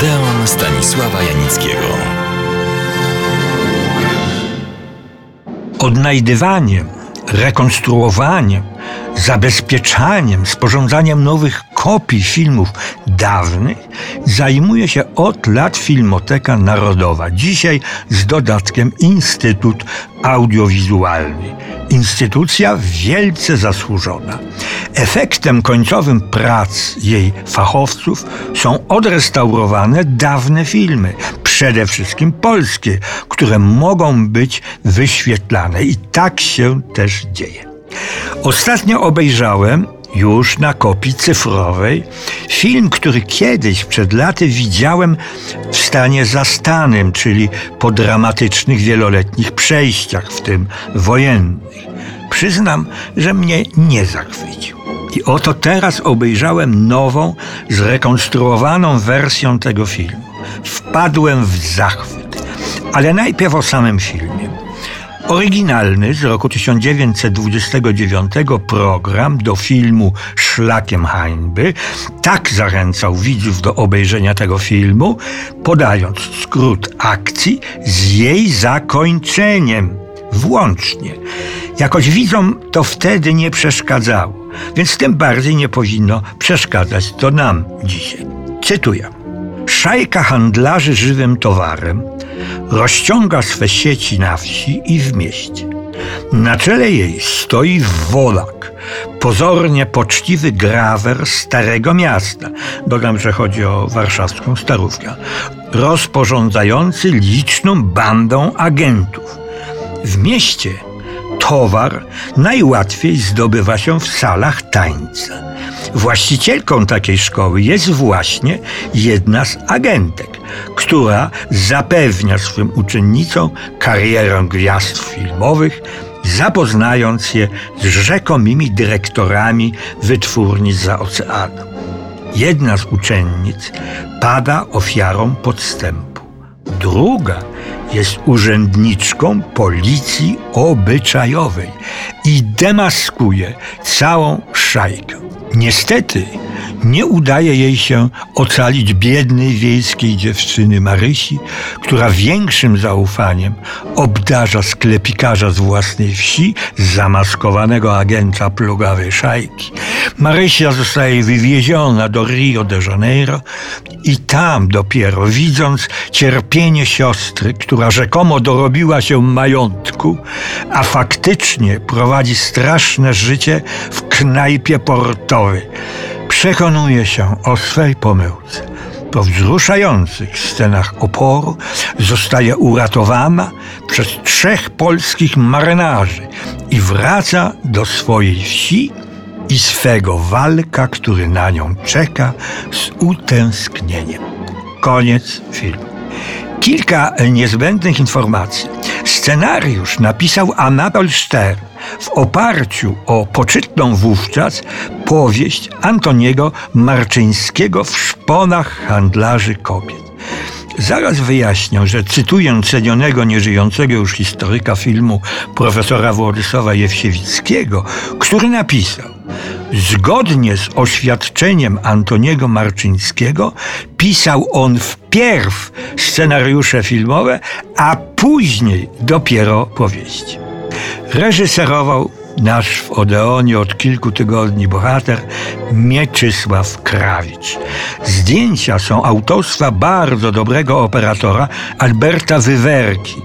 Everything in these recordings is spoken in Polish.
Odeon Stanisława Janickiego. Odnajdywaniem, rekonstruowaniem, zabezpieczaniem, sporządzaniem nowych kopii filmów dawnych zajmuje się od lat Filmoteka Narodowa. Dzisiaj z dodatkiem Instytut Audiowizualny. Instytucja wielce zasłużona. Efektem końcowym prac jej fachowców są odrestaurowane dawne filmy, przede wszystkim polskie, które mogą być wyświetlane. I tak się też dzieje. Ostatnio obejrzałem już na kopii cyfrowej film, który kiedyś przed laty widziałem w stanie zastanym, czyli po dramatycznych wieloletnich przejściach, w tym wojennych. Przyznam, że mnie nie zachwycił. I oto teraz obejrzałem nową, zrekonstruowaną wersję tego filmu. Wpadłem w zachwyt. Ale najpierw o samym filmie. Oryginalny z roku 1929 program do filmu Szlakiem Hańby tak zachęcał widzów do obejrzenia tego filmu, podając skrót akcji z jej zakończeniem włącznie. Jakoś widzom to wtedy nie przeszkadzało, więc tym bardziej nie powinno przeszkadzać to nam dzisiaj. Cytuję. Szajka handlarzy żywym towarem rozciąga swe sieci na wsi i w mieście. Na czele jej stoi Wolak, pozornie poczciwy grawer Starego Miasta. Dodam, że chodzi o warszawską Starówkę. Rozporządzający liczną bandą agentów. W mieście towar najłatwiej zdobywa się w salach tańca. Właścicielką takiej szkoły jest właśnie jedna z agentek, która zapewnia swym uczennicom karierę gwiazd filmowych, zapoznając je z rzekomymi dyrektorami wytwórni za oceanem. Jedna z uczennic pada ofiarą podstępu. Druga jest urzędniczką policji obyczajowej i demaskuje całą szajkę. Niestety nie udaje jej się ocalić biednej wiejskiej dziewczyny Marysi, która większym zaufaniem obdarza sklepikarza z własnej wsi, zamaskowanego agenta plugawej szajki. Marysia zostaje wywieziona do Rio de Janeiro i tam dopiero, widząc cierpienie siostry, która rzekomo dorobiła się majątku, a faktycznie prowadzi straszne życie w knajpie portowej, przekonuje się o swej pomyłce. Po wzruszających scenach oporu zostaje uratowana przez trzech polskich marynarzy i wraca do swojej wsi i swego walka, który na nią czeka z utęsknieniem. Koniec filmu. Kilka niezbędnych informacji. Scenariusz napisał Anatol Stern w oparciu o poczytną wówczas powieść Antoniego Marczyńskiego w szponach handlarzy kobiet. Zaraz wyjaśnię, że cytuję cenionego, nieżyjącego już historyka filmu profesora Władysława Jewsiewickiego, który napisał Zgodnie z oświadczeniem Antoniego Marczyńskiego pisał on wpierw scenariusze filmowe, a później dopiero powieści. Reżyserował nasz w Odeonie od kilku tygodni bohater Mieczysław Krawicz. Zdjęcia są autorstwa bardzo dobrego operatora Alberta Wywerki,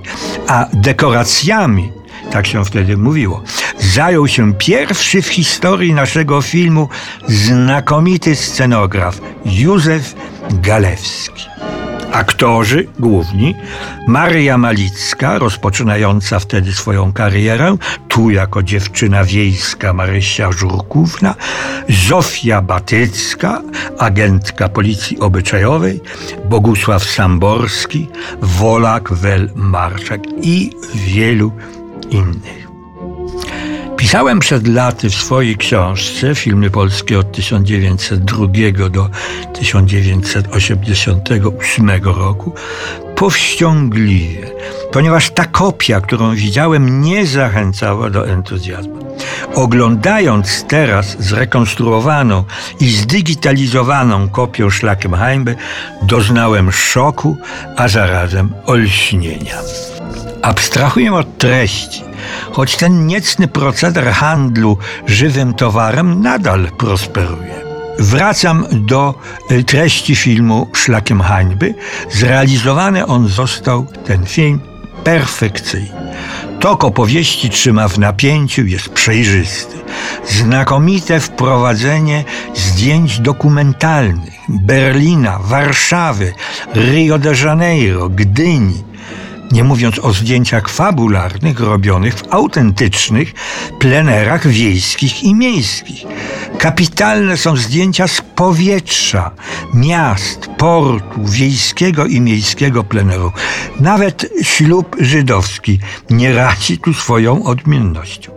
a dekoracjami tak się wtedy mówiło, zajął się pierwszy w historii naszego filmu znakomity scenograf Józef Galewski. Aktorzy główni Maria Malicka, rozpoczynająca wtedy swoją karierę, tu jako dziewczyna wiejska Marysia Żurkówna, Zofia Batycka, agentka policji obyczajowej, Bogusław Samborski, Wolak Wel Marczak i wielu innych. Pisałem przed laty w swojej książce Filmy polskie od 1902 do 1988 roku powściągliwie, ponieważ ta kopia, którą widziałem, nie zachęcała do entuzjazmu. Oglądając teraz zrekonstruowaną i zdigitalizowaną kopię szlakiem hańby, doznałem szoku, a zarazem olśnienia. Abstrahuję od treści, choć ten niecny proceder handlu żywym towarem nadal prosperuje. Wracam do y, treści filmu Szlakiem Hańby. Zrealizowany on został, ten film, perfekcyjnie. Tok opowieści trzyma w napięciu, jest przejrzysty. Znakomite wprowadzenie zdjęć dokumentalnych Berlina, Warszawy, Rio de Janeiro, Gdyni nie mówiąc o zdjęciach fabularnych robionych w autentycznych plenerach wiejskich i miejskich. Kapitalne są zdjęcia z powietrza, miast, portu, wiejskiego i miejskiego pleneru. Nawet ślub żydowski nie razi tu swoją odmiennością.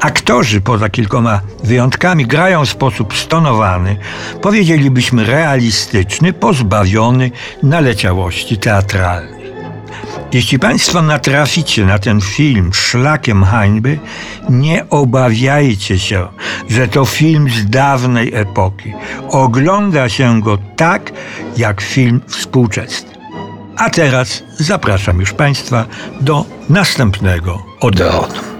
Aktorzy, poza kilkoma wyjątkami, grają w sposób stonowany, powiedzielibyśmy realistyczny, pozbawiony naleciałości teatralnej. Jeśli Państwo natraficie na ten film szlakiem hańby, nie obawiajcie się, że to film z dawnej epoki. Ogląda się go tak, jak film współczesny. A teraz zapraszam już Państwa do następnego Odeonu.